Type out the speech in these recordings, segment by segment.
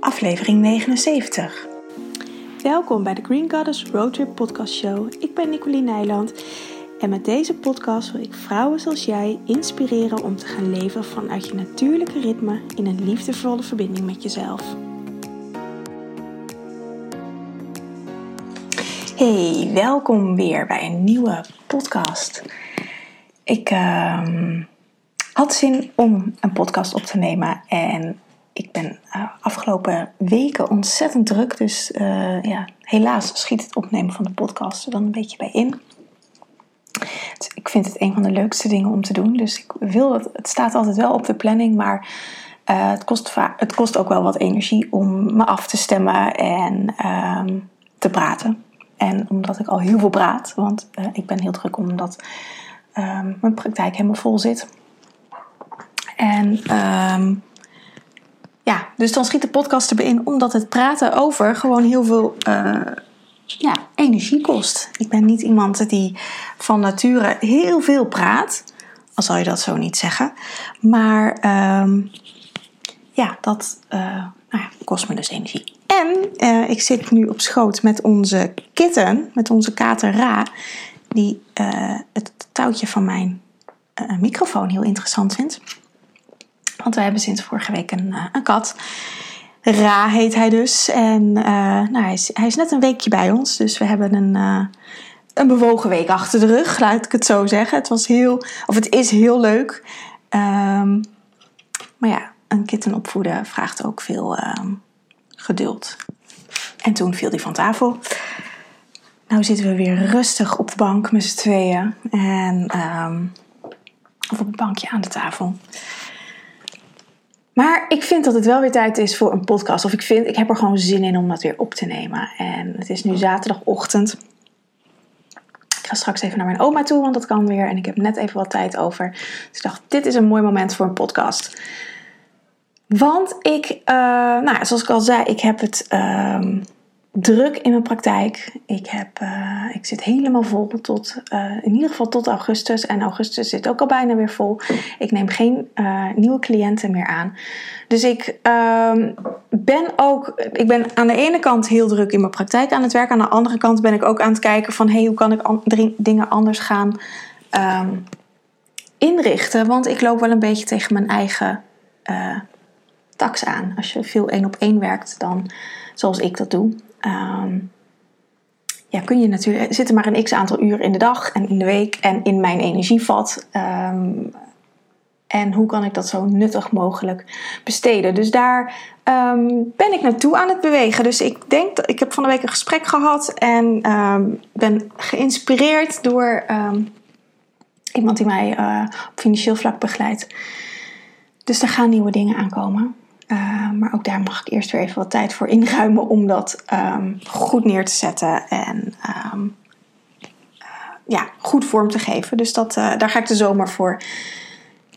aflevering 79. Welkom bij de Green Goddess Roadtrip Podcast Show. Ik ben Nicoline Nijland en met deze podcast wil ik vrouwen zoals jij inspireren om te gaan leven vanuit je natuurlijke ritme in een liefdevolle verbinding met jezelf. Hey, welkom weer bij een nieuwe podcast. Ik ehm, had zin om een podcast op te nemen en ik ben uh, afgelopen weken ontzettend druk. Dus uh, ja, helaas schiet het opnemen van de podcast er dan een beetje bij in. Dus ik vind het een van de leukste dingen om te doen. Dus ik wil het. Het staat altijd wel op de planning, maar uh, het, kost het kost ook wel wat energie om me af te stemmen en uh, te praten. En omdat ik al heel veel praat, want ik ben heel druk omdat ehm, mijn praktijk helemaal vol zit. En ehm, ja, dus dan schiet de podcast erbij in, omdat het praten over gewoon heel veel uh, ja, energie kost. Ik ben niet iemand die van nature heel veel praat, al zou je dat zo niet zeggen. Maar um, ja, dat uh, nou ja, kost me dus energie. En uh, ik zit nu op schoot met onze kitten, met onze kater Ra, die het touwtje van mijn microfoon heel interessant vindt. Want we hebben sinds vorige week een, uh, een kat. Ra heet hij dus. En uh, nou, hij, is, hij is net een weekje bij ons. Dus we hebben een, uh, een bewogen week achter de rug, laat ik het zo zeggen. Het was heel, of het is heel leuk. Um, maar ja, een kitten opvoeden vraagt ook veel um, geduld. En toen viel hij van tafel. Nou zitten we weer rustig op de bank met z'n tweeën. En, um, of op het bankje aan de tafel. Maar ik vind dat het wel weer tijd is voor een podcast. Of ik vind, ik heb er gewoon zin in om dat weer op te nemen. En het is nu zaterdagochtend. Ik ga straks even naar mijn oma toe, want dat kan weer. En ik heb net even wat tijd over. Dus ik dacht, dit is een mooi moment voor een podcast. Want ik, uh, nou, zoals ik al zei, ik heb het uh, druk in mijn praktijk. Ik, heb, uh, ik zit helemaal vol tot, uh, in ieder geval tot augustus. En augustus zit ook al bijna weer vol. Ik neem geen uh, nieuwe cliënten meer aan. Dus ik ehm, ben ook, ik ben aan de ene kant heel druk in mijn praktijk aan het werk. Aan de andere kant ben ik ook aan het kijken van, hey, hoe kan ik dingen anders gaan um, inrichten? Want ik loop wel een beetje tegen mijn eigen tax aan. Als je veel één op één werkt, dan zoals ik dat doe, um, ja, kun je natuurlijk, zit er maar een x aantal uur in de dag en in de week en in mijn energievat. Um, en hoe kan ik dat zo nuttig mogelijk besteden? Dus daar um, ben ik naartoe aan het bewegen. Dus ik denk dat ik heb van de week een gesprek gehad en ben geïnspireerd door iemand die mij uh, op financieel vlak begeleidt. Dus er gaan nieuwe dingen aankomen. Uh, maar ook daar mag ik eerst weer even wat tijd voor inruimen om dat um, goed neer te zetten en um, uh, ja, goed vorm te geven. Dus dat, uh, daar ga ik de zomer voor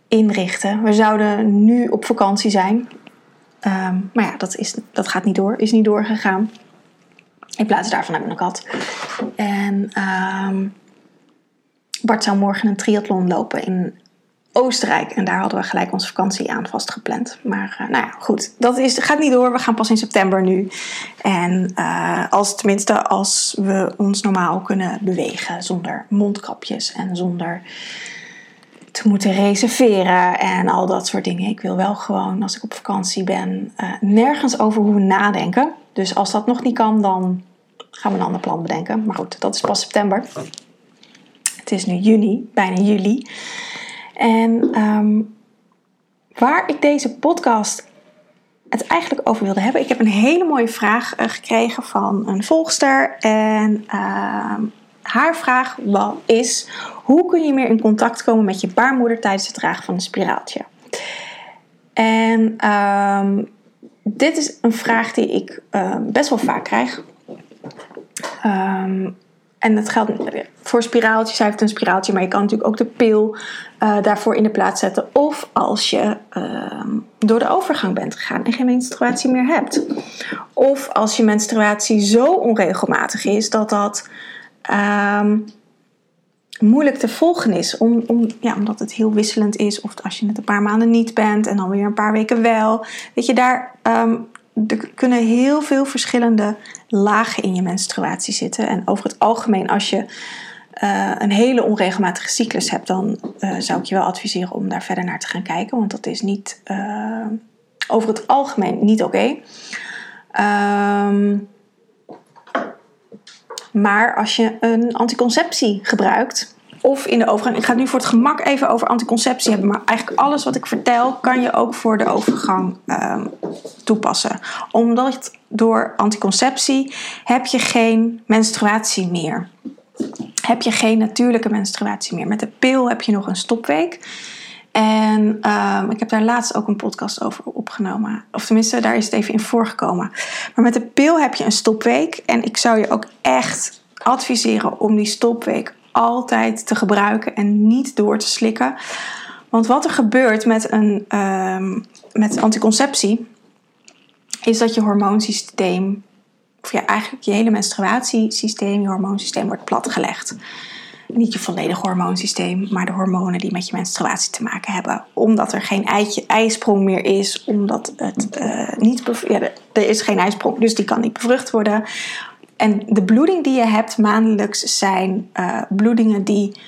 inrichten. We zouden nu op vakantie zijn. Um, maar ja, dat, is, dat gaat niet door, is niet doorgegaan. In plaats daarvan hebben we een kat. En Bart zou morgen een triathlon lopen in Oostenrijk. En daar hadden we gelijk onze vakantie aan vastgepland. Maar uh, nou ja, goed. Dat is, gaat niet door. We gaan pas in september nu. En uh, als, tenminste als we ons normaal kunnen bewegen. Zonder mondkapjes en zonder te moeten reserveren en al dat soort dingen. Ik wil wel gewoon, als ik op vakantie ben, uh, nergens over hoeven nadenken. Dus als dat nog niet kan, dan gaan we een ander plan bedenken. Maar goed, dat is pas september. Het is nu juni, bijna juli. En um, waar ik deze podcast het eigenlijk over wilde hebben. Ik heb een hele mooie vraag uh, gekregen van een volgster. En uh, haar vraag is: hoe kun je meer in contact komen met je baarmoeder tijdens het dragen van een spiraaltje? En um, dit is een vraag die ik best wel vaak krijg. Um, en dat geldt voor spiraaltjes. Hij heeft een spiraaltje, maar je kan natuurlijk ook de pil uh, daarvoor in de plaats zetten. Of als je uh, door de overgang bent gegaan en geen menstruatie meer hebt. Of als je menstruatie zo onregelmatig is dat dat uh, moeilijk te volgen is. Om, om, ja, omdat het heel wisselend is. Of als je het een paar maanden niet bent en dan weer een paar weken wel. Weet je, daar um, er kunnen heel veel verschillende lagen in je menstruatie zitten. En over het algemeen, als je uh, een hele onregelmatige cyclus hebt, dan uh, zou ik je wel adviseren om daar verder naar te gaan kijken. Want dat is niet uh, over het algemeen niet oké. Um, maar als je een anticonceptie gebruikt, of in de overgang. Ik ga het nu voor het gemak even over anticonceptie hebben. Maar eigenlijk alles wat ik vertel kan je ook voor de overgang um, toepassen. Omdat door anticonceptie heb je geen menstruatie meer. Heb je geen natuurlijke menstruatie meer. Met de pil heb je nog een stopweek. En um, ik heb daar laatst ook een podcast over opgenomen. Of tenminste, daar is het even in voorgekomen. Maar met de pil heb je een stopweek. En ik zou je ook echt adviseren om die stopweek altijd te gebruiken en niet door te slikken. Want wat er gebeurt met, een, um, met anticonceptie, is dat je hormoonsysteem, of ja, eigenlijk je hele menstruatiesysteem, je hormoonsysteem wordt platgelegd. Niet je volledige hormoonsysteem, maar de hormonen die met je menstruatie te maken hebben. Omdat er geen eitje, ijsprong meer is, omdat het uh, niet. Ja, er is geen ijsprong, dus die kan niet bevrucht worden. En de bloeding die je hebt maandelijks zijn uh, bloedingen die,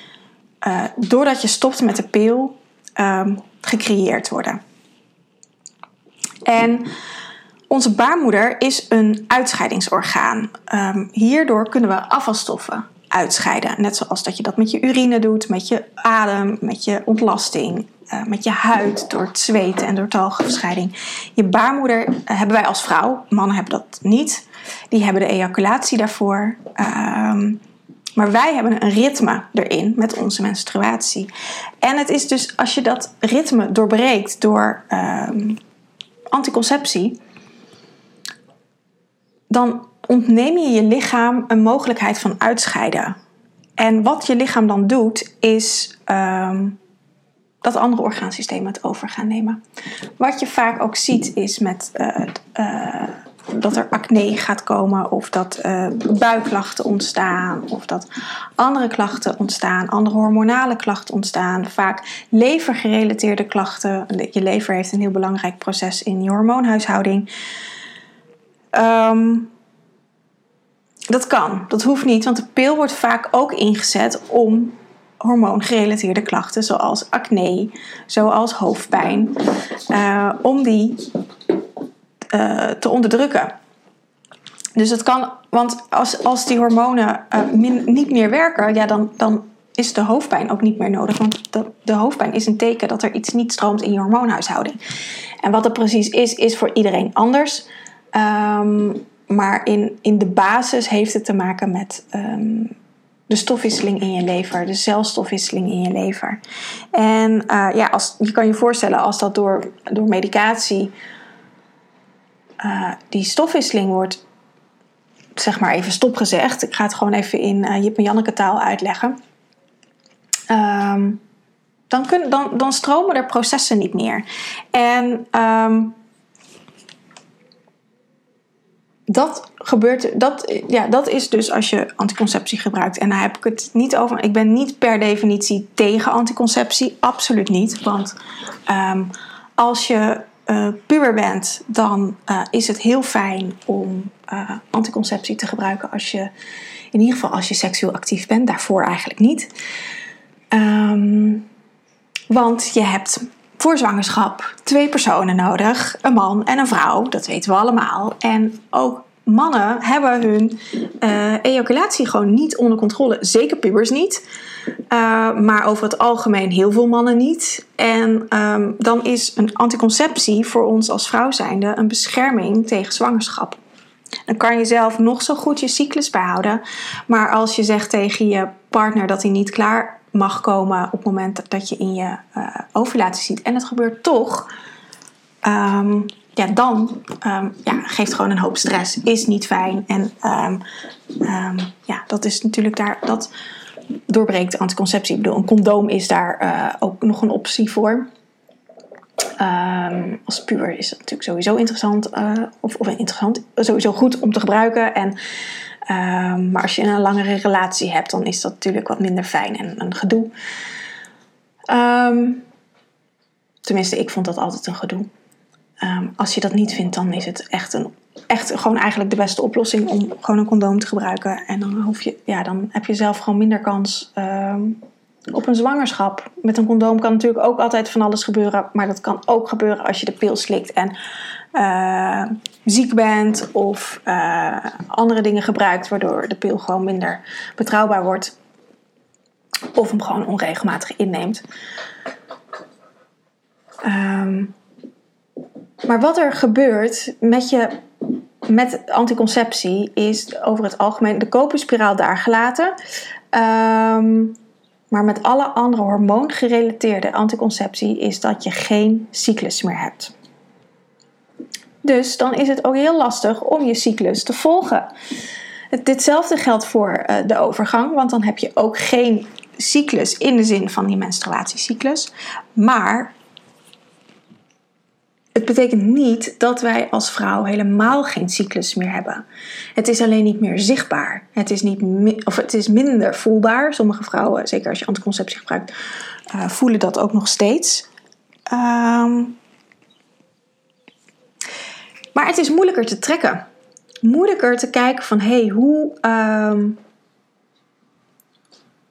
uh, doordat je stopt met de pil, um, gecreëerd worden. En onze baarmoeder is een uitscheidingsorgaan. Um, hierdoor kunnen we afvalstoffen uitscheiden. Net zoals dat je dat met je urine doet, met je adem, met je ontlasting, uh, met je huid, door het zweten en door talgverscheiding. Je baarmoeder hebben wij als vrouw, mannen hebben dat niet. Die hebben de ejaculatie daarvoor. Um, maar wij hebben een ritme erin met onze menstruatie. En het is dus als je dat ritme doorbreekt door um, anticonceptie, dan ontneem je je lichaam een mogelijkheid van uitscheiden. En wat je lichaam dan doet, is um, dat andere orgaansystemen het over gaan nemen. Wat je vaak ook ziet, is met. Uh, uh, dat er acne gaat komen, of dat uh, buikklachten ontstaan, of dat andere klachten ontstaan, andere hormonale klachten ontstaan, vaak levergerelateerde klachten. Je lever heeft een heel belangrijk proces in je hormoonhuishouding. Um, dat kan, dat hoeft niet, want de pil wordt vaak ook ingezet om hormoongerelateerde klachten, zoals acne, zoals hoofdpijn, uh, om die uh, te onderdrukken. Dus het kan, want als, als die hormonen min, niet meer werken, ja, dan, dan is de hoofdpijn ook niet meer nodig. Want de, de hoofdpijn is een teken dat er iets niet stroomt in je hormoonhuishouding. En wat dat precies is, is voor iedereen anders. Um, maar in, in de basis heeft het te maken met um, de stofwisseling in je lever, de celstofwisseling in je lever. En uh, ja, als, je kan je voorstellen als dat door, door medicatie uh, die stofwisseling wordt, zeg maar even stopgezegd. Ik ga het gewoon even in uh, Jip en Janneke taal uitleggen. Um, dan, kun, dan, dan stromen er processen niet meer. En um, dat gebeurt, dat, ja, dat is dus als je anticonceptie gebruikt. En daar heb ik het niet over. Ik ben niet per definitie tegen anticonceptie, absoluut niet. Want um, als je uh, puber bent, dan uh, is het heel fijn om uh, anticonceptie te gebruiken als je, in ieder geval als je seksueel actief bent. Daarvoor eigenlijk niet. Um, want je hebt voor zwangerschap twee personen nodig: een man en een vrouw. Dat weten we allemaal. En ook mannen hebben hun uh, ejaculatie gewoon niet onder controle. Zeker pubers niet. Uh, maar over het algemeen heel veel mannen niet. En um, dan is een anticonceptie voor ons als vrouw zijnde een bescherming tegen zwangerschap. Dan kan je zelf nog zo goed je cyclus bijhouden. Maar als je zegt tegen je partner dat hij niet klaar mag komen op het moment dat je in je uh, ovulatie ziet. En het gebeurt toch. Um, ja, dan um, ja, geeft gewoon een hoop stress. Is niet fijn. En um, ja, dat is natuurlijk daar. Dat doorbreekt anticonceptie. Ik bedoel, een condoom is daar uh, ook nog een optie voor. als puber is het natuurlijk sowieso interessant. Uh, of, of interessant. Sowieso goed om te gebruiken. En maar als je een langere relatie hebt, dan is dat natuurlijk wat minder fijn en een gedoe. Tenminste, ik vond dat altijd een gedoe. Ehm, als je dat niet vindt, dan is het echt, een, echt gewoon eigenlijk de beste oplossing om gewoon een condoom te gebruiken. En dan, hoef je, ja, dan heb je zelf gewoon minder kans ehm, op een zwangerschap. Met een condoom kan natuurlijk ook altijd van alles gebeuren. Maar dat kan ook gebeuren als je de pil slikt en uh, ziek bent of uh, andere dingen gebruikt, waardoor de pil gewoon minder betrouwbaar wordt. Of hem gewoon onregelmatig inneemt. Um, maar wat er gebeurt met, je, met anticonceptie is over het algemeen de koperspiraal daar gelaten. Um, maar met alle andere hormoongerelateerde anticonceptie is dat je geen cyclus meer hebt. Dus dan is het ook heel lastig om je cyclus te volgen. Ditzelfde geldt voor eh, de overgang, want dan heb je ook geen cyclus in de zin van die menstruatiecyclus. Maar het betekent niet dat wij als vrouw helemaal geen cyclus meer hebben. Het is alleen niet meer zichtbaar. Het is, niet of het is minder voelbaar. Sommige vrouwen, zeker als je anticonceptie gebruikt, uh, voelen dat ook nog steeds. Um, maar het is moeilijker te trekken. Moeilijker te kijken van hé, hey, hoe, um,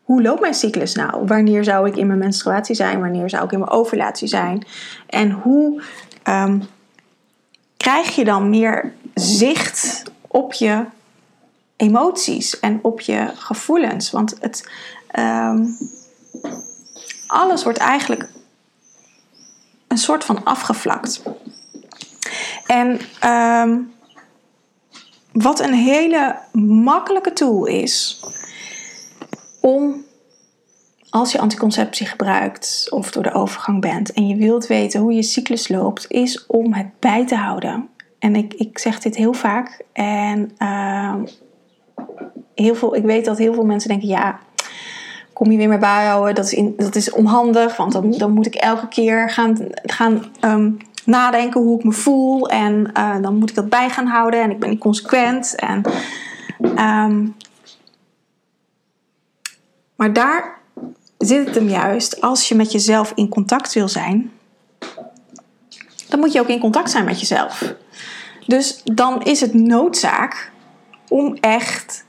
hoe loopt mijn cyclus nou? Wanneer zou ik in mijn menstruatie zijn? Wanneer zou ik in mijn ovulatie zijn? En hoe um, krijg je dan meer zicht op je emoties en op je gevoelens? Want het, um, alles wordt eigenlijk een soort van afgevlakt. En um, wat een hele makkelijke tool is om als je anticonceptie gebruikt of door de overgang bent en je wilt weten hoe je cyclus loopt, is om het bij te houden. En ik, ik zeg dit heel vaak en uh, heel veel, ik weet dat heel veel mensen denken: ja, kom je weer mee bijhouden? Dat is, in, dat is onhandig, want dan, dan moet ik elke keer gaan, gaan um, nadenken hoe ik me voel. En uh, dan moet ik dat bij gaan houden. En ik ben niet consequent. En, um, maar daar zit het hem juist. Als je met jezelf in contact wil zijn, dan moet je ook in contact zijn met jezelf. Dus dan is het noodzaak om echt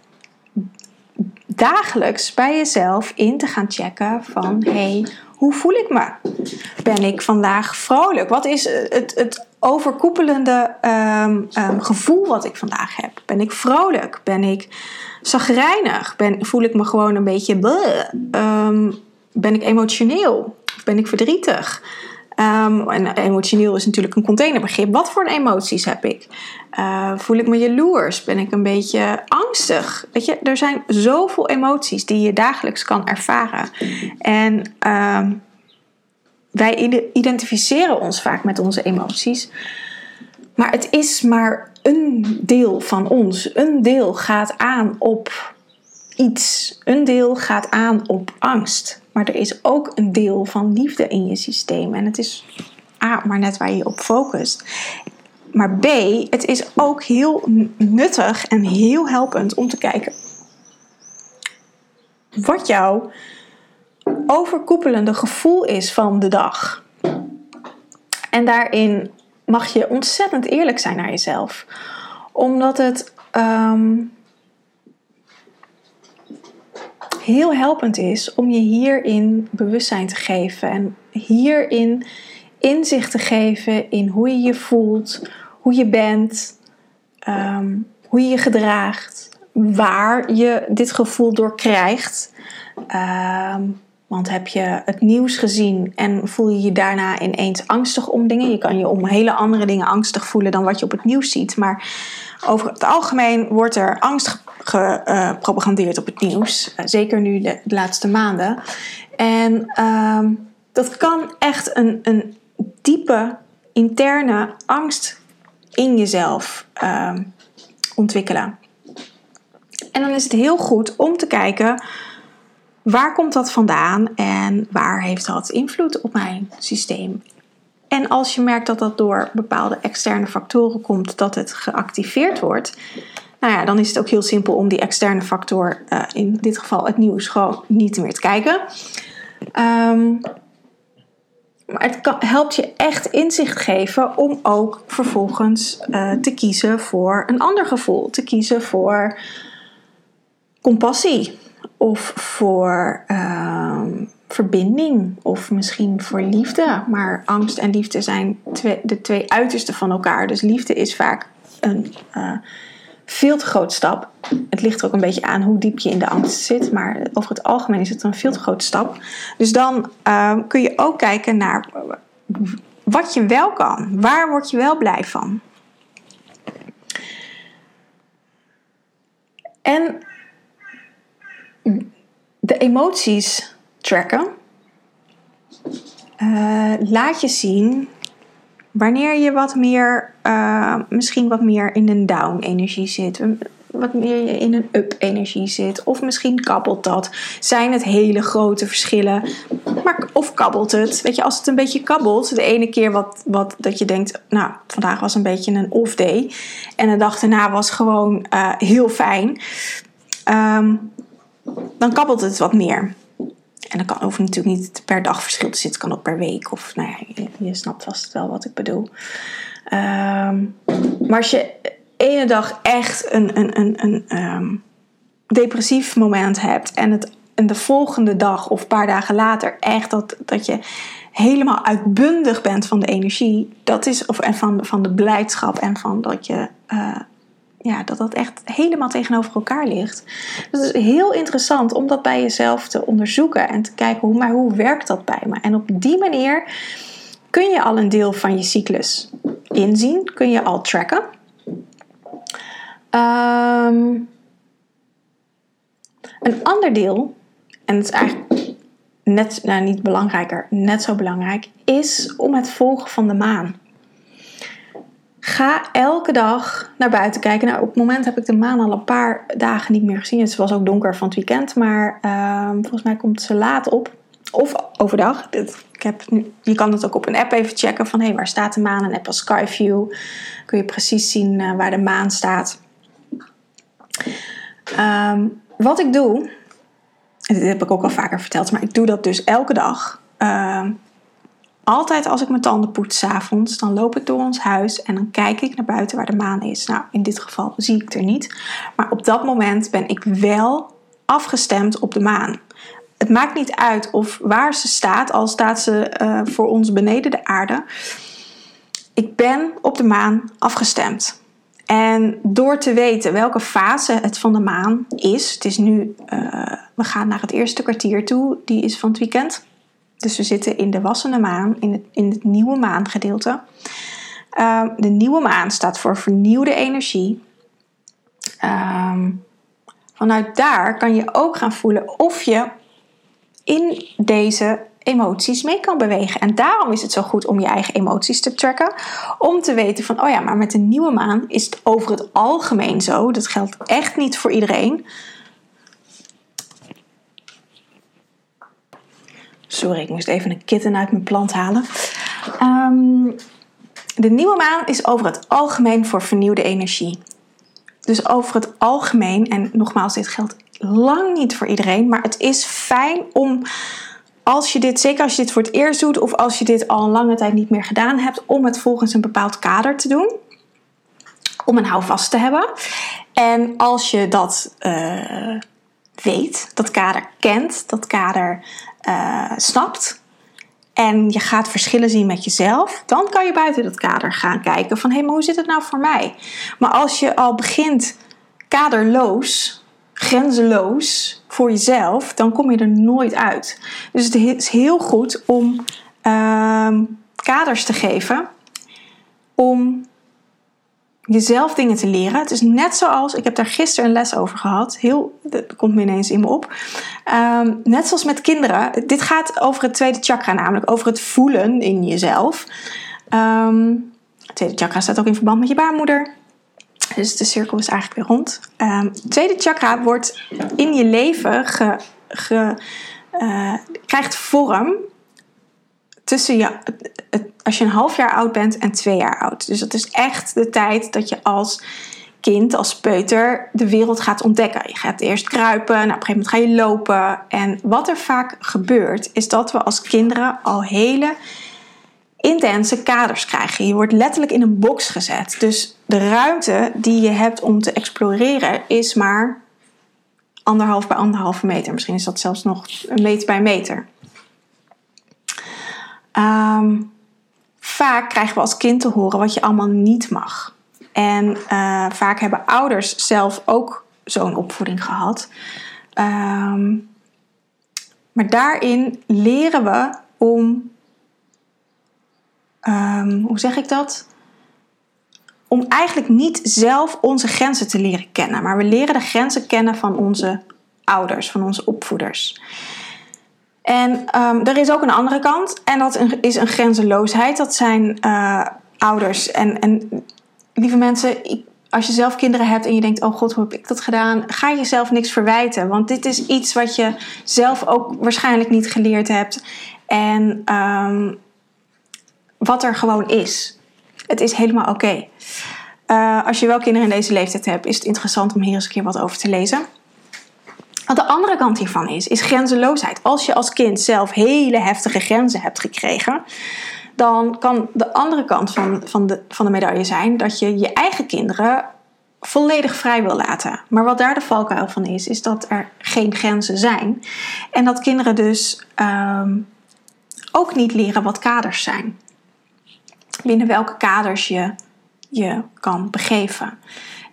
dagelijks bij jezelf in te gaan checken van hey, hoe voel ik me? Ben ik vandaag vrolijk? Wat is het, het overkoepelende um, um, gevoel wat ik vandaag heb? Ben ik vrolijk? Ben ik zagrijnig? Ben, voel ik me gewoon een beetje... Um, ben ik emotioneel? Ben ik verdrietig? Um, en emotioneel is natuurlijk een containerbegrip. Wat voor emoties heb ik? Uh, voel ik me jaloers? Ben ik een beetje angstig? Weet je, er zijn zoveel emoties die je dagelijks kan ervaren. En uh, wij identificeren ons vaak met onze emoties. Maar het is maar een deel van ons. Een deel gaat aan op iets. Een deel gaat aan op angst. Maar er is ook een deel van liefde in je systeem. En het is A, maar net waar je op focust. Maar B, het is ook heel nuttig en heel helpend om te kijken wat jouw overkoepelende gevoel is van de dag. En daarin mag je ontzettend eerlijk zijn naar jezelf. Omdat het um, heel helpend is om je hierin bewustzijn te geven en hierin inzicht te geven in hoe je je voelt, hoe je bent, um, hoe je je gedraagt, waar je dit gevoel door krijgt. Um, want heb je het nieuws gezien en voel je je daarna ineens angstig om dingen? Je kan je om hele andere dingen angstig voelen dan wat je op het nieuws ziet. Maar over het algemeen wordt er angst gepropagandeerd op het nieuws. Eh, zeker nu de, laatste maanden. En uh, dat kan echt een, een diepe interne angst in jezelf uh, ontwikkelen. En dan is het heel goed om te kijken waar komt dat vandaan en waar heeft dat invloed op mijn systeem. En als je merkt dat dat door bepaalde externe factoren komt, dat het geactiveerd wordt, nou ja, dan is het ook heel simpel om die externe factor, uh, in dit geval het nieuws, gewoon niet meer te kijken. Um, Maar het helpt je echt inzicht geven om ook vervolgens uh, te kiezen voor een ander gevoel. Te kiezen voor compassie of voor uh, verbinding of misschien voor liefde. Maar angst en liefde zijn de twee uitersten van elkaar. Dus liefde is vaak een uh, veel te grote stap. Het ligt er ook een beetje aan hoe diep je in de angst zit. Maar over het algemeen is het een veel te grote stap. Dus dan uh, kun je ook kijken naar wat je wel kan. Waar word je wel blij van? En de emoties tracken. Uh, laat je zien wanneer je wat meer, uh, misschien wat meer in een down energie zit. Wat meer je in een up energie zit. Of misschien kabbelt dat. Zijn het hele grote verschillen. Maar, of kabbelt het. Weet je, als het een beetje kabbelt. De ene keer wat, wat dat je denkt. Nou, vandaag was een beetje een off day. En de dag daarna was gewoon uh, heel fijn. Um, dan kabbelt het wat meer. En dan kan over natuurlijk niet per dag verschil te zitten, kan ook per week. Of nou ja, je, snapt vast wel wat ik bedoel. Um, maar als je ene dag echt een, een, een, een um, depressief moment hebt en, het, de volgende dag of een paar dagen later echt dat, dat je helemaal uitbundig bent van de energie, dat is, of, en van, van de blijdschap en van dat je. Uh, ja, dat dat echt helemaal tegenover elkaar ligt. Dus het is heel interessant om dat bij jezelf te onderzoeken en te kijken hoe, maar hoe werkt dat bij me. En op die manier kun je al een deel van je cyclus inzien, kun je al tracken. Um, een ander deel, en het is eigenlijk net, nou niet belangrijker, net zo belangrijk, is om het volgen van de maan. Ga elke dag naar buiten kijken. Nou, op het moment heb ik de maan al een paar dagen niet meer gezien. Het was ook donker van het weekend, maar uh, volgens mij komt ze laat op. Of overdag. Ik heb nu, je kan het ook op een app even checken van hé, hey, waar staat de maan? Een app als Skyview. Kun je precies zien uh, waar de maan staat. Um, wat ik doe, dit heb ik ook al vaker verteld, maar ik doe dat dus elke dag. Uh, altijd als ik mijn tanden poets s'avonds, dan loop ik door ons huis en dan kijk ik naar buiten waar de maan is. Nou, in dit geval zie ik er niet. Maar op dat moment ben ik wel afgestemd op de maan. Het maakt niet uit of waar ze staat, al staat ze uh, voor ons beneden de aarde. Ik ben op de maan afgestemd. En door te weten welke fase het van de maan is, het is nu, uh, we gaan naar het eerste kwartier toe, die is van het weekend. Dus we zitten in de wassende maan, in het, in het nieuwe maangedeelte. Uh, de nieuwe maan staat voor vernieuwde energie. Um, vanuit daar kan je ook gaan voelen of je in deze emoties mee kan bewegen. En daarom is het zo goed om je eigen emoties te tracken. Om te weten van, oh ja, maar met de nieuwe maan is het over het algemeen zo. Dat geldt echt niet voor iedereen. Sorry, ik moest even een kitten uit mijn plant halen. Um, de nieuwe maan is over het algemeen voor vernieuwde energie. Dus over het algemeen, en nogmaals, dit geldt lang niet voor iedereen, maar het is fijn om als je dit, zeker als je dit voor het eerst doet of als je dit al een lange tijd niet meer gedaan hebt, om het volgens een bepaald kader te doen. Om een houvast te hebben. En als je dat uh, weet, dat kader kent, dat kader uh, snapt. En je gaat verschillen zien met jezelf, dan kan je buiten dat kader gaan kijken van hé, maar hoe zit het nou voor mij? Maar als je al begint kaderloos, grenzeloos voor jezelf, dan kom je er nooit uit. Dus het is heel goed om uh, kaders te geven om jezelf dingen te leren. Het is net zoals, ik heb daar gisteren een les over gehad. Heel, dat komt me ineens in me op. Um, net zoals met kinderen. Dit gaat over het tweede chakra, namelijk over het voelen in jezelf. Um, het tweede chakra staat ook in verband met je baarmoeder. Dus de cirkel is eigenlijk weer rond. Um, het tweede chakra wordt in je leven ge, uh, krijgt vorm tussen je, als je een half jaar oud bent en twee jaar oud. Dus dat is echt de tijd dat je als kind, als peuter, de wereld gaat ontdekken. Je gaat eerst kruipen, nou, op een gegeven moment ga je lopen. En wat er vaak gebeurt, is dat we als kinderen al hele intense kaders krijgen. Je wordt letterlijk in een box gezet. Dus de ruimte die je hebt om te exploreren is maar anderhalf bij anderhalve meter. Misschien is dat zelfs nog een meter bij meter. Ehm, vaak krijgen we als kind te horen wat je allemaal niet mag. En eh, vaak hebben ouders zelf ook zo'n opvoeding gehad. Ehm, maar daarin leren we om, ehm, hoe zeg ik dat? Om eigenlijk niet zelf onze grenzen te leren kennen, maar we leren de grenzen kennen van onze ouders, van onze opvoeders. En um, er is ook een andere kant, en dat is een grenzeloosheid. Dat zijn uh, ouders. En, en lieve mensen, als je zelf kinderen hebt en je denkt: Oh god, hoe heb ik dat gedaan? Ga jezelf niks verwijten. Want dit is iets wat je zelf ook waarschijnlijk niet geleerd hebt. En um, wat er gewoon is. Het is helemaal oké. Uh, als je wel kinderen in deze leeftijd hebt, is het interessant om hier eens een keer wat over te lezen. Wat de andere kant hiervan is, is grenzeloosheid. Als je als kind zelf hele heftige grenzen hebt gekregen, dan kan de andere kant van, van, de, van de medaille zijn dat je je eigen kinderen volledig vrij wil laten. Maar wat daar de valkuil van is, is dat er geen grenzen zijn. En dat kinderen dus um, ook niet leren wat kaders zijn. Binnen welke kaders je je kan begeven.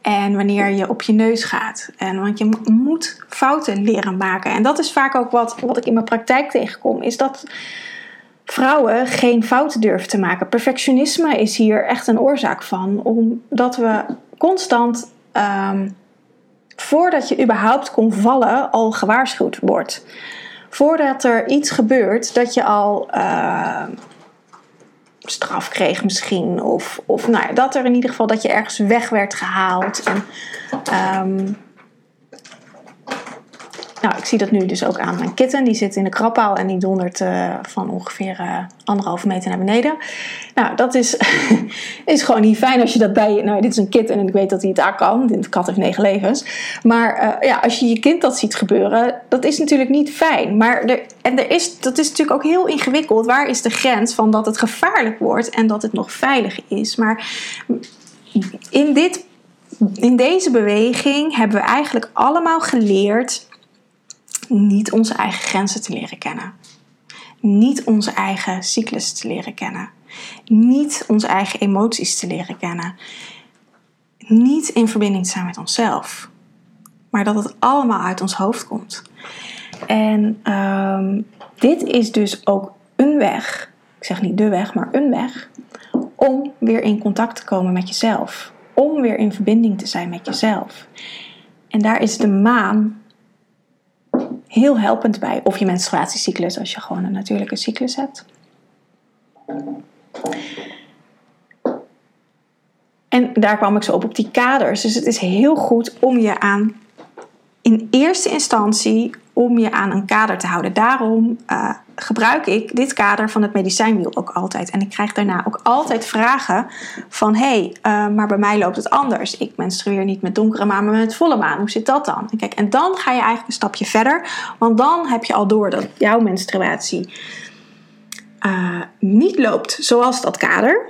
En wanneer je op je neus gaat. En, want je moet fouten leren maken. En dat is vaak ook wat, wat ik in mijn praktijk tegenkom. Is dat vrouwen geen fouten durven te maken. Perfectionisme is hier echt een oorzaak van. Omdat we constant, um, voordat je überhaupt kon vallen, al gewaarschuwd wordt. Voordat er iets gebeurt, dat je al uh, straf kreeg misschien. Of, of nou ja, dat er in ieder geval dat je ergens weg werd gehaald. En, um, nou, ik zie dat nu dus ook aan mijn kitten. Die zit in de krabpaal en die dondert uh, van ongeveer uh, anderhalve meter naar beneden. Nou, dat is, is gewoon niet fijn als je dat bij je... Nou, dit is een kitten en ik weet dat hij het aan kan. De kat heeft negen levens. Maar uh, ja, als je je kind dat ziet gebeuren, dat is natuurlijk niet fijn. Maar er, en er is, dat is natuurlijk ook heel ingewikkeld. Waar is de grens van dat het gevaarlijk wordt en dat het nog veilig is? Maar in, dit, in deze beweging hebben we eigenlijk allemaal geleerd niet onze eigen grenzen te leren kennen. Niet onze eigen cyclus te leren kennen. Niet onze eigen emoties te leren kennen. Niet in verbinding te zijn met onszelf. Maar dat het allemaal uit ons hoofd komt. En um, dit is dus ook een weg. Ik zeg niet de weg, maar een weg. Om weer in contact te komen met jezelf. Om weer in verbinding te zijn met jezelf. En daar is de maan heel helpend bij. Of je menstruatiecyclus als je gewoon een natuurlijke cyclus hebt. En daar kwam ik zo op op die kaders. Dus het is heel goed om je aan, in eerste instantie, om je aan een kader te houden. Daarom uh, gebruik ik dit kader van het medicijnwiel ook altijd. En ik krijg daarna ook altijd vragen van... hé, hey, uh, maar bij mij loopt het anders. Ik menstrueer niet met donkere maan, maar met volle maan. Hoe zit dat dan? En, kijk, en dan ga je eigenlijk een stapje verder. Want dan heb je al door dat jouw menstruatie uh, niet loopt zoals dat kader.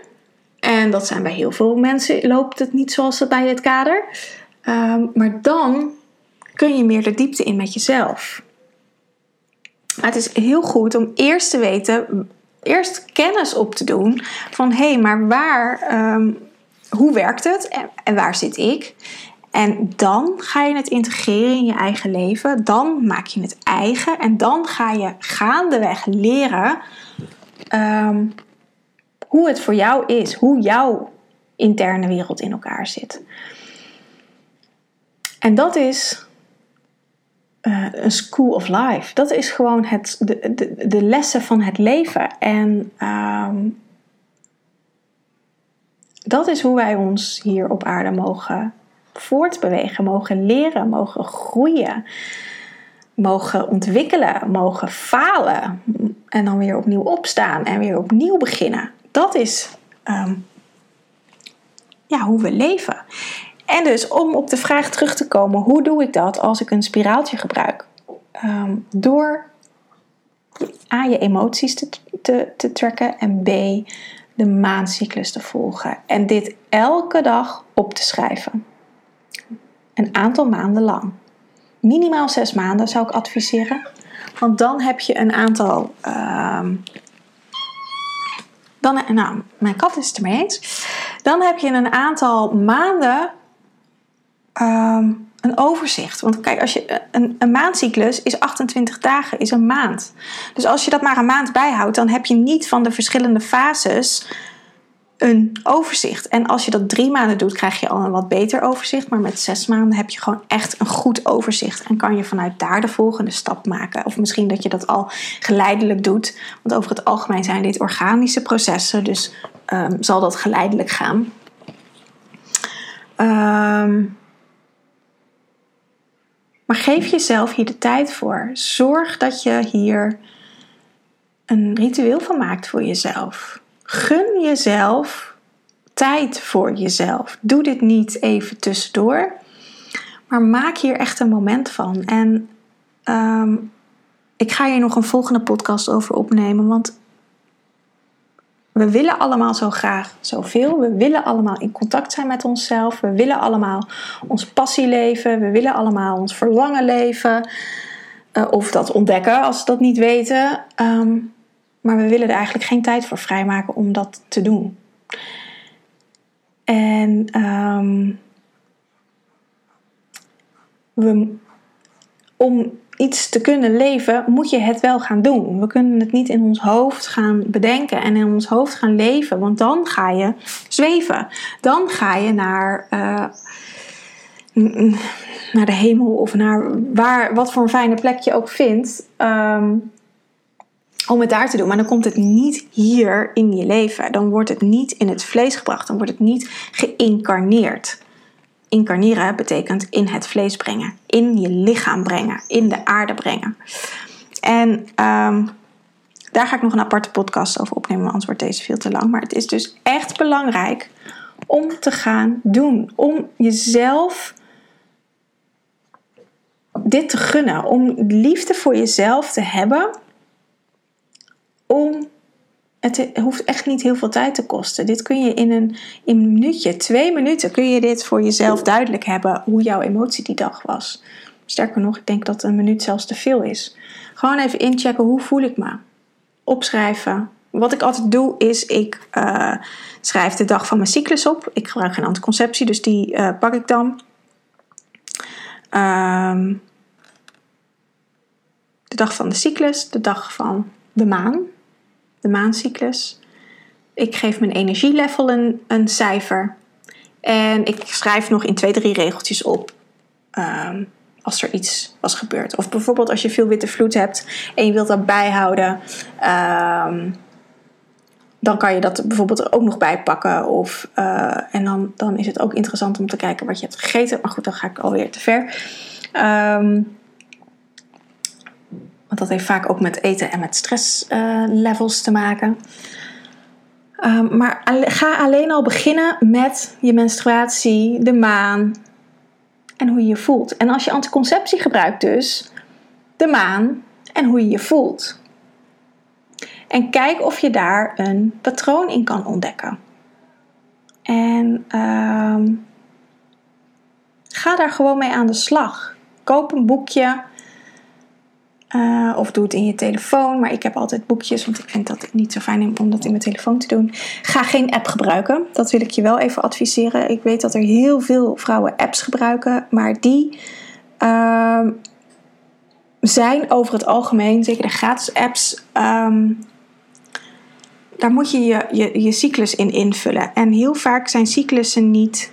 En dat zijn bij heel veel mensen loopt het niet zoals bij het kader. Uh, maar dan kun je meer de diepte in met jezelf. Maar het is heel goed om eerst te weten, eerst kennis op te doen van hé, hey, maar waar, um, hoe werkt het en, en waar zit ik? En dan ga je het integreren in je eigen leven. Dan maak je het eigen. En dan ga je gaandeweg leren um, hoe het voor jou is. Hoe jouw interne wereld in elkaar zit. En dat is uh, een school of life. Dat is gewoon het, de, de, de lessen van het leven. En um, dat is hoe wij ons hier op aarde mogen voortbewegen, mogen leren, mogen groeien, mogen ontwikkelen, mogen falen en dan weer opnieuw opstaan en weer opnieuw beginnen. Dat is um, ja, hoe we leven. En dus om op de vraag terug te komen, hoe doe ik dat als ik een spiraaltje gebruik? Um, door A, je emoties te, te, te tracken en B, de maancyclus te volgen. En dit elke dag op te schrijven. Een aantal maanden lang. Minimaal zes maanden zou ik adviseren. Want dan heb je een aantal. Uh, dan, nou, mijn kat is het ermee eens. Dan heb je een aantal maanden ehm, een overzicht. Want kijk, als je, een, een maandcyclus is 28 dagen, is een maand. Dus als je dat maar een maand bijhoudt, dan heb je niet van de verschillende fases een overzicht. En als je dat drie maanden doet, krijg je al een wat beter overzicht. Maar met zes maanden heb je gewoon echt een goed overzicht. En kan je vanuit daar de volgende stap maken. Of misschien dat je dat al geleidelijk doet. Want over het algemeen zijn dit organische processen. Dus um, zal dat geleidelijk gaan. Um, maar geef jezelf hier de tijd voor. Zorg dat je hier een ritueel van maakt voor jezelf. Gun jezelf tijd voor jezelf. Doe dit niet even tussendoor, maar maak hier echt een moment van. En um, ik ga hier nog een volgende podcast over opnemen, want we willen allemaal zo graag zoveel. We willen allemaal in contact zijn met onszelf. We willen allemaal ons passie leven. We willen allemaal ons verlangen leven. Uh, of dat ontdekken als we dat niet weten. Um, maar we willen er eigenlijk geen tijd voor vrijmaken om dat te doen. En um, we, om iets te kunnen leven, moet je het wel gaan doen. We kunnen het niet in ons hoofd gaan bedenken en in ons hoofd gaan leven, want dan ga je zweven. Dan ga je naar, uh, naar de hemel of naar waar, wat voor een fijne plek je ook vindt. Um, om het daar te doen. Maar dan komt het niet hier in je leven. Dan wordt het niet in het vlees gebracht. Dan wordt het niet geïncarneerd. Incarneren betekent in het vlees brengen, in je lichaam brengen, in de aarde brengen. En um, daar ga ik nog een aparte podcast over opnemen, anders wordt deze veel te lang. Maar het is dus echt belangrijk om te gaan doen. Om jezelf dit te gunnen. Om liefde voor jezelf te hebben om. Het hoeft echt niet heel veel tijd te kosten. Dit kun je in een, in minuutje, twee minuten, kun je dit voor jezelf duidelijk hebben hoe jouw emotie die dag was. Sterker nog, ik denk dat een minuut zelfs te veel is. Gewoon even inchecken hoe voel ik me. Opschrijven. Wat ik altijd doe is ik uh, schrijf de dag van mijn cyclus op. Ik gebruik geen anticonceptie, dus die uh, pak ik dan. Um, de dag van de cyclus, de dag van de maan de maancyclus. Ik geef mijn energielevel een, een cijfer. En ik schrijf nog in twee, drie regeltjes op um, als er iets was gebeurd. Of bijvoorbeeld als je veel witte vloed hebt en je wilt dat bijhouden. Um, dan kan je dat bijvoorbeeld er ook nog bij pakken. Of, uh, en dan, dan is het ook interessant om te kijken wat je hebt gegeten. Maar goed, dan ga ik alweer te ver. Um, want dat heeft vaak ook met eten en met stresslevels uh, te maken. Um, maar ga alleen al beginnen met je menstruatie, de maan en hoe je je voelt. En als je anticonceptie gebruikt dus, de maan en hoe je je voelt. En kijk of je daar een patroon in kan ontdekken. En um, ga daar gewoon mee aan de slag. Koop een boekje uh, of doe het in je telefoon. Maar ik heb altijd boekjes, want ik vind dat niet zo fijn om dat in mijn telefoon te doen. Ga geen app gebruiken. Dat wil ik je wel even adviseren. Ik weet dat er heel veel vrouwen apps gebruiken. Maar die uh, zijn over het algemeen, zeker de gratis apps. Um, daar moet je je, je je cyclus in invullen. En heel vaak zijn cyclussen niet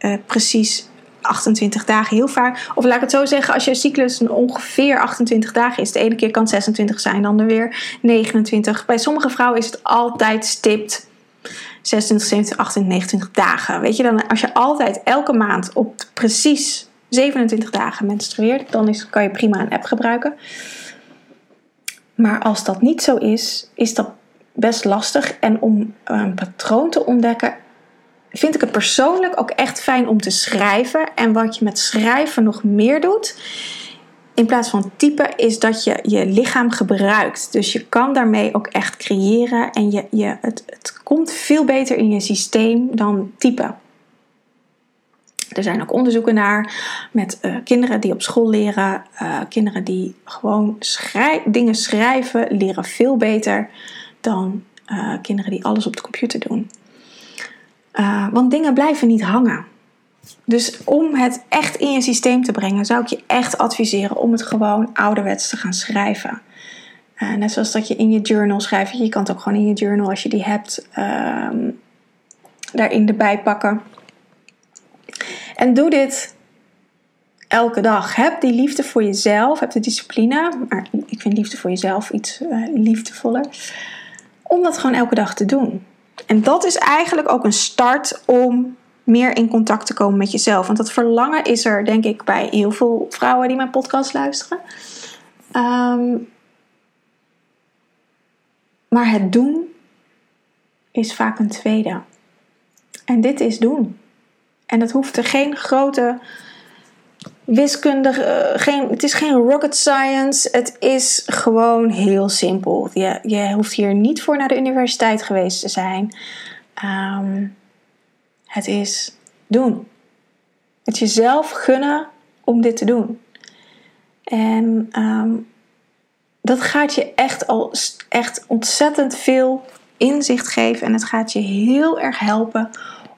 uh, precies 28 dagen heel vaak. Of laat ik het zo zeggen, als je cyclus ongeveer 28 dagen is, de ene keer kan het 26 zijn, dan weer 29. Bij sommige vrouwen is het altijd stipt 26, 27, 28, 29 dagen. Weet je, dan als je altijd elke maand op precies 27 dagen menstrueert, dan is, kan je prima een app gebruiken. Maar als dat niet zo is, is dat best lastig. En om een patroon te ontdekken, vind ik het persoonlijk ook echt fijn om te schrijven. En wat je met schrijven nog meer doet, in plaats van typen is dat je je lichaam gebruikt. Dus je kan daarmee ook echt creëren en je, je, het, het komt veel beter in je systeem dan typen. Er zijn ook onderzoeken naar met uh, kinderen die op school leren. Uh, kinderen die gewoon dingen schrijven, leren veel beter dan uh, kinderen die alles op de computer doen. Want dingen blijven niet hangen. Dus om het echt in je systeem te brengen, zou ik je echt adviseren om het gewoon ouderwets te gaan schrijven. Uh, net zoals dat je in je journal schrijft. Je kan het ook gewoon in je journal, als je die hebt, um, daarin erbij pakken. En doe dit elke dag. Heb die liefde voor jezelf, heb de discipline. Maar ik vind liefde voor jezelf iets uh, liefdevoller. Om dat gewoon elke dag te doen. En dat is eigenlijk ook een start om meer in contact te komen met jezelf. Want dat verlangen is er, denk ik, bij heel veel vrouwen die mijn podcast luisteren. Um, maar het doen is vaak een tweede. En dit is doen. En dat hoeft er geen grote wiskunde, uh, geen, het is geen rocket science. Het is gewoon heel simpel. Je, hoeft hier niet voor naar de universiteit geweest te zijn. Um, het is doen. Het jezelf gunnen om dit te doen. En um, dat gaat je echt al echt ontzettend veel inzicht geven. En het gaat je heel erg helpen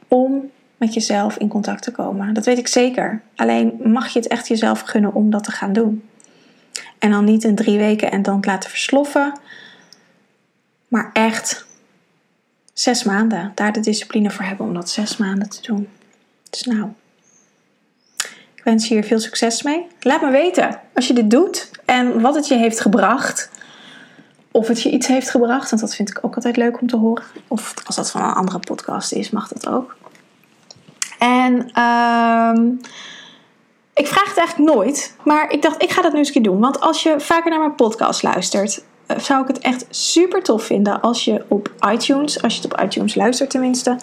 om met jezelf in contact te komen. Dat weet ik zeker. Alleen mag je het echt jezelf gunnen om dat te gaan doen. En dan niet in drie weken en dan laten versloffen. Maar echt zes maanden. Daar de discipline voor hebben om dat zes maanden te doen. Dus nou, ik wens je hier veel succes mee. Laat me weten als je dit doet en wat het je heeft gebracht. Of het je iets heeft gebracht, want dat vind ik ook altijd leuk om te horen. Of als dat van een andere podcast is, mag dat ook. En um, ik vraag het eigenlijk nooit, maar ik dacht, ik ga dat nu eens een keer doen. Want als je vaker naar mijn podcast luistert, eh, zou ik het echt super tof vinden als je op iTunes, als je het op iTunes luistert tenminste,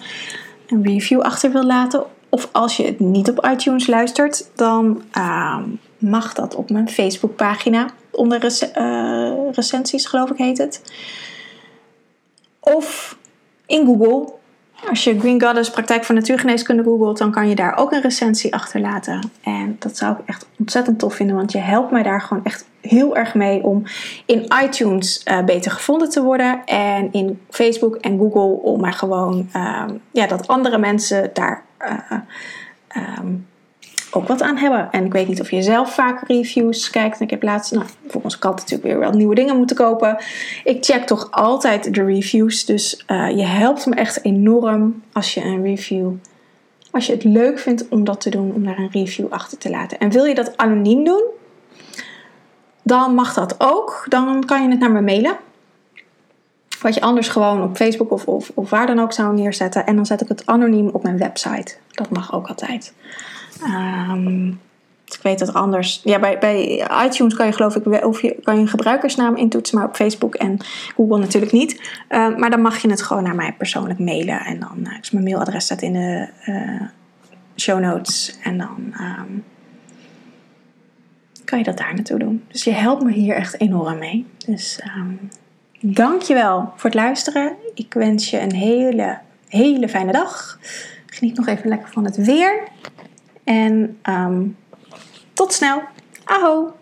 een review achter wil laten. Of als je het niet op iTunes luistert, dan uh, mag dat op mijn Facebookpagina onder rec uh, recensies, geloof ik heet het. Of in Google. Als je Green Goddess Praktijk van Natuurgeneeskunde googelt, dan kan je daar ook een recensie achterlaten. En dat zou ik echt ontzettend tof vinden, want je helpt mij daar gewoon echt heel erg mee om in iTunes uh, beter gevonden te worden. En in Facebook en Google om maar gewoon uh, ja, dat andere mensen daar uh, um, ook wat aan hebben. En ik weet niet of je zelf vaak reviews kijkt. Ik heb laatst, nou, volgens kat natuurlijk weer wel nieuwe dingen moeten kopen. Ik check toch altijd de reviews. Dus uh, je helpt me echt enorm als je een review. Als je het leuk vindt om dat te doen, om daar een review achter te laten. En wil je dat anoniem doen? Dan mag dat ook. Dan kan je het naar me mailen. Wat je anders gewoon op Facebook of, of, of waar dan ook zou neerzetten. En dan zet ik het anoniem op mijn website. Dat mag ook altijd. Um, ik weet dat anders. Ja, bij, bij iTunes kan je geloof ik of je, kan je een gebruikersnaam intoetsen, maar op Facebook en Google natuurlijk niet. Uh, maar dan mag je het gewoon naar mij persoonlijk mailen. En dan uh, mijn mailadres staat in de uh, show notes. En dan um, kan je dat daar naartoe doen. Dus je helpt me hier echt enorm mee. Dus um, dankjewel voor het luisteren. Ik wens je een hele, hele fijne dag. Geniet nog even lekker van het weer. En um, tot snel. Aho!